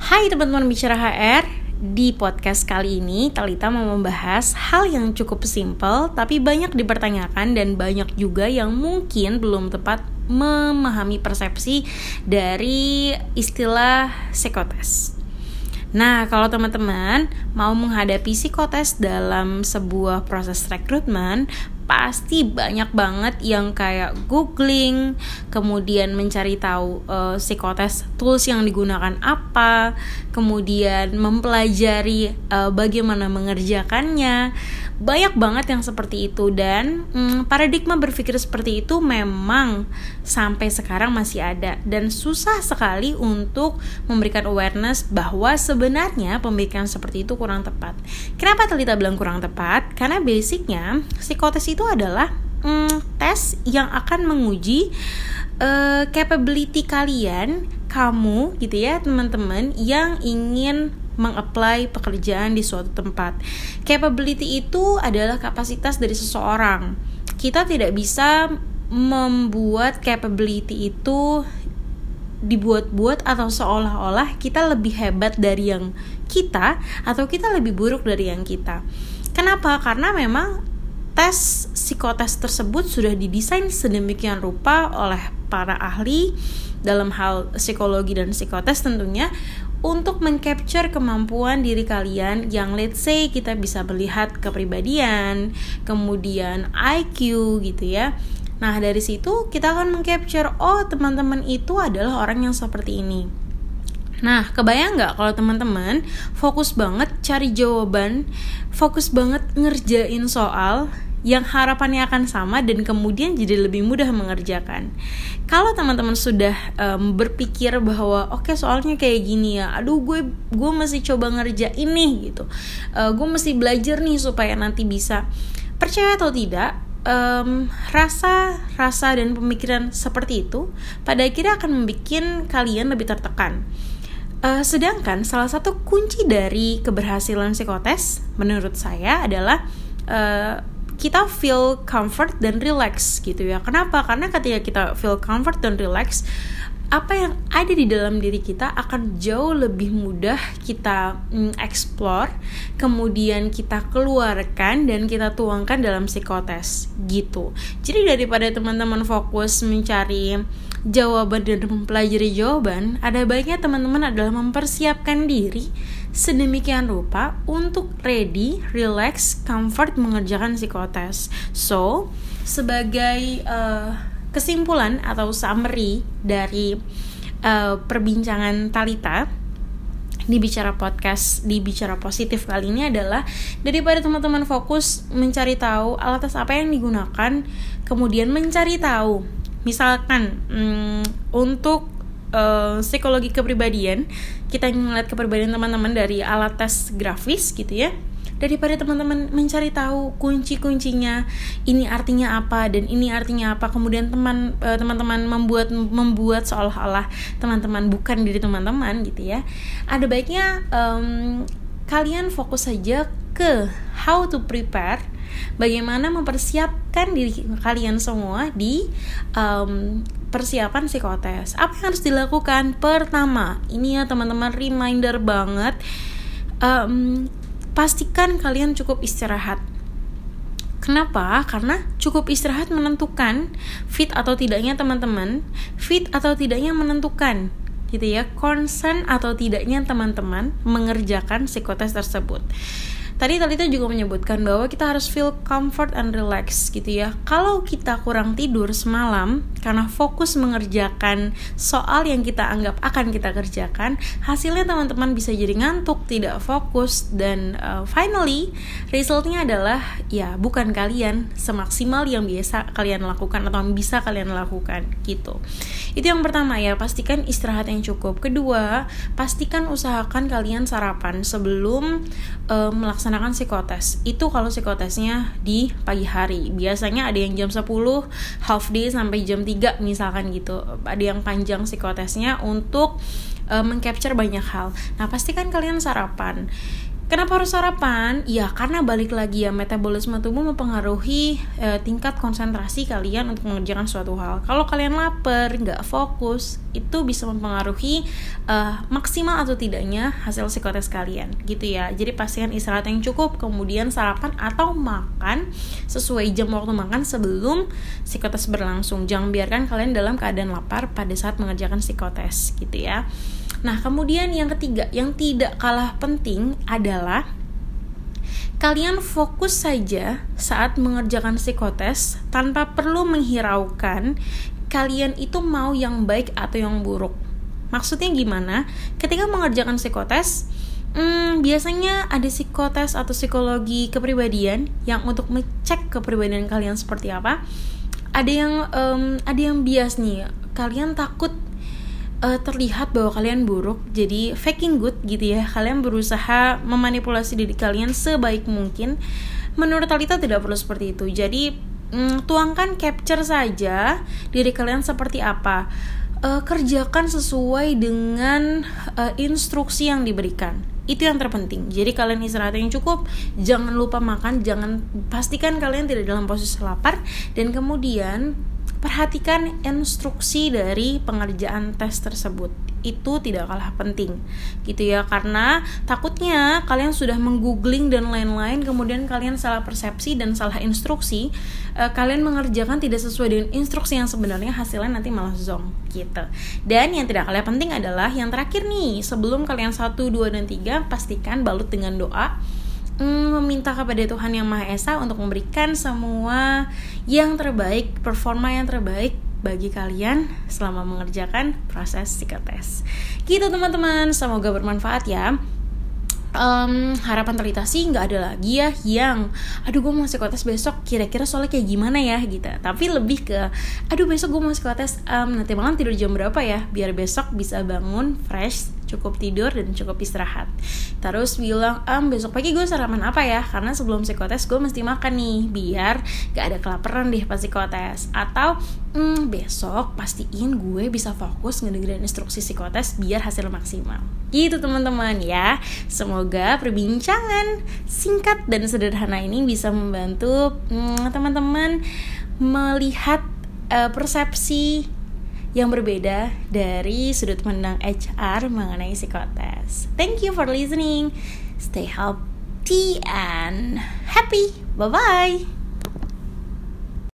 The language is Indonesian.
Hai teman-teman bicara HR, di podcast kali ini Talita mau membahas hal yang cukup simpel tapi banyak dipertanyakan dan banyak juga yang mungkin belum tepat memahami persepsi dari istilah psikotes. Nah, kalau teman-teman mau menghadapi psikotes dalam sebuah proses rekrutmen, pasti banyak banget yang kayak googling, kemudian mencari tahu uh, psikotes tools yang digunakan apa, kemudian mempelajari uh, bagaimana mengerjakannya. Banyak banget yang seperti itu dan hmm, paradigma berpikir seperti itu memang sampai sekarang masih ada dan susah sekali untuk memberikan awareness bahwa sebenarnya pemikiran seperti itu kurang tepat. Kenapa Telita bilang kurang tepat? Karena basicnya psikotes itu itu adalah mm, tes yang akan menguji uh, capability kalian, kamu gitu ya teman-teman yang ingin mengapply pekerjaan di suatu tempat. Capability itu adalah kapasitas dari seseorang. Kita tidak bisa membuat capability itu dibuat-buat atau seolah-olah kita lebih hebat dari yang kita atau kita lebih buruk dari yang kita. Kenapa? Karena memang tes psikotes tersebut sudah didesain sedemikian rupa oleh para ahli dalam hal psikologi dan psikotes tentunya untuk mengcapture kemampuan diri kalian yang let's say kita bisa melihat kepribadian, kemudian IQ gitu ya. Nah, dari situ kita akan mengcapture oh teman-teman itu adalah orang yang seperti ini. Nah, kebayang nggak kalau teman-teman fokus banget cari jawaban, fokus banget ngerjain soal yang harapannya akan sama dan kemudian jadi lebih mudah mengerjakan. Kalau teman-teman sudah um, berpikir bahwa oke okay, soalnya kayak gini ya, aduh gue gue masih coba ngerjain nih gitu, uh, gue mesti belajar nih supaya nanti bisa. Percaya atau tidak um, rasa rasa dan pemikiran seperti itu pada akhirnya akan membuat kalian lebih tertekan. Uh, sedangkan salah satu kunci dari keberhasilan psikotes menurut saya adalah uh, kita feel comfort dan relax gitu ya. Kenapa? Karena ketika kita feel comfort dan relax, apa yang ada di dalam diri kita akan jauh lebih mudah kita mm, explore, kemudian kita keluarkan dan kita tuangkan dalam psikotes gitu. Jadi daripada teman-teman fokus mencari jawaban dan mempelajari jawaban, ada baiknya teman-teman adalah mempersiapkan diri sedemikian rupa untuk ready, relax, comfort mengerjakan psikotes. So, sebagai uh, kesimpulan atau summary dari uh, perbincangan Talita di bicara podcast di bicara positif kali ini adalah daripada teman-teman fokus mencari tahu alat tes apa yang digunakan kemudian mencari tahu misalkan hmm, untuk uh, psikologi kepribadian kita ngeliat kepribadian teman-teman dari alat tes grafis gitu ya. Daripada teman-teman mencari tahu kunci-kuncinya ini artinya apa dan ini artinya apa. Kemudian teman uh, teman-teman membuat membuat seolah-olah teman-teman bukan diri teman-teman gitu ya. Ada baiknya um, kalian fokus saja ke how to prepare bagaimana mempersiapkan diri kalian semua di um, persiapan psikotes. Apa yang harus dilakukan? Pertama, ini ya teman-teman reminder banget, um, pastikan kalian cukup istirahat. Kenapa? Karena cukup istirahat menentukan fit atau tidaknya teman-teman, fit atau tidaknya menentukan gitu ya, concern atau tidaknya teman-teman mengerjakan psikotes tersebut. Tadi Talita juga menyebutkan bahwa kita harus feel comfort and relax gitu ya. Kalau kita kurang tidur semalam karena fokus mengerjakan soal yang kita anggap akan kita kerjakan, hasilnya teman-teman bisa jadi ngantuk, tidak fokus dan uh, finally resultnya adalah ya bukan kalian semaksimal yang biasa kalian lakukan atau bisa kalian lakukan gitu. Itu yang pertama ya, pastikan istirahat yang cukup. Kedua, pastikan usahakan kalian sarapan sebelum uh, melaksanakan melaksanakan psikotes. Itu kalau psikotesnya di pagi hari. Biasanya ada yang jam 10 half day sampai jam 3 misalkan gitu. Ada yang panjang psikotesnya untuk uh, mengcapture banyak hal. Nah pastikan kalian sarapan Kenapa harus sarapan? Ya karena balik lagi ya metabolisme tubuh mempengaruhi eh, tingkat konsentrasi kalian untuk mengerjakan suatu hal. Kalau kalian lapar, nggak fokus, itu bisa mempengaruhi eh, maksimal atau tidaknya hasil psikotes kalian, gitu ya. Jadi pastikan istirahat yang cukup, kemudian sarapan atau makan sesuai jam waktu makan sebelum psikotes berlangsung. Jangan biarkan kalian dalam keadaan lapar pada saat mengerjakan psikotes, gitu ya. Nah, kemudian yang ketiga, yang tidak kalah penting adalah kalian fokus saja saat mengerjakan psikotes tanpa perlu menghiraukan kalian itu mau yang baik atau yang buruk. Maksudnya gimana? Ketika mengerjakan psikotes, hmm, biasanya ada psikotes atau psikologi kepribadian yang untuk mengecek kepribadian kalian seperti apa. Ada yang um, ada yang bias nih, kalian takut uh, terlihat bahwa kalian buruk jadi faking good gitu ya. Kalian berusaha memanipulasi diri kalian sebaik mungkin. Menurut Talita tidak perlu seperti itu. Jadi mm, tuangkan capture saja diri kalian seperti apa. Uh, kerjakan sesuai dengan uh, instruksi yang diberikan. Itu yang terpenting. Jadi kalian istirahat yang cukup. Jangan lupa makan. Jangan pastikan kalian tidak dalam posisi lapar. Dan kemudian Perhatikan instruksi dari pengerjaan tes tersebut. Itu tidak kalah penting. Gitu ya, karena takutnya kalian sudah menggoogling dan lain-lain kemudian kalian salah persepsi dan salah instruksi, uh, kalian mengerjakan tidak sesuai dengan instruksi yang sebenarnya hasilnya nanti malah zong gitu. Dan yang tidak kalah penting adalah yang terakhir nih, sebelum kalian satu, dua dan tiga pastikan balut dengan doa mm, meminta kepada Tuhan Yang Maha Esa untuk memberikan semua yang terbaik, performa yang terbaik bagi kalian selama mengerjakan proses psikotes. Gitu teman-teman, semoga bermanfaat ya. Um, harapan terlita sih nggak ada lagi ya yang aduh gue mau psikotes besok kira-kira soalnya kayak gimana ya? Gitu. Tapi lebih ke aduh besok gue mau psikotes um, nanti malam tidur jam berapa ya? Biar besok bisa bangun fresh cukup tidur dan cukup istirahat. Terus bilang um, besok pagi gue sarapan apa ya? Karena sebelum psikotes gue mesti makan nih biar gak ada kelaparan deh pas psikotes. Atau hmm, besok pastiin gue bisa fokus ngedengerin instruksi psikotes biar hasil maksimal. Gitu teman-teman ya. Semoga perbincangan singkat dan sederhana ini bisa membantu hmm, teman-teman melihat uh, persepsi yang berbeda dari sudut pandang HR mengenai psikotes. Thank you for listening. Stay healthy and happy. Bye bye.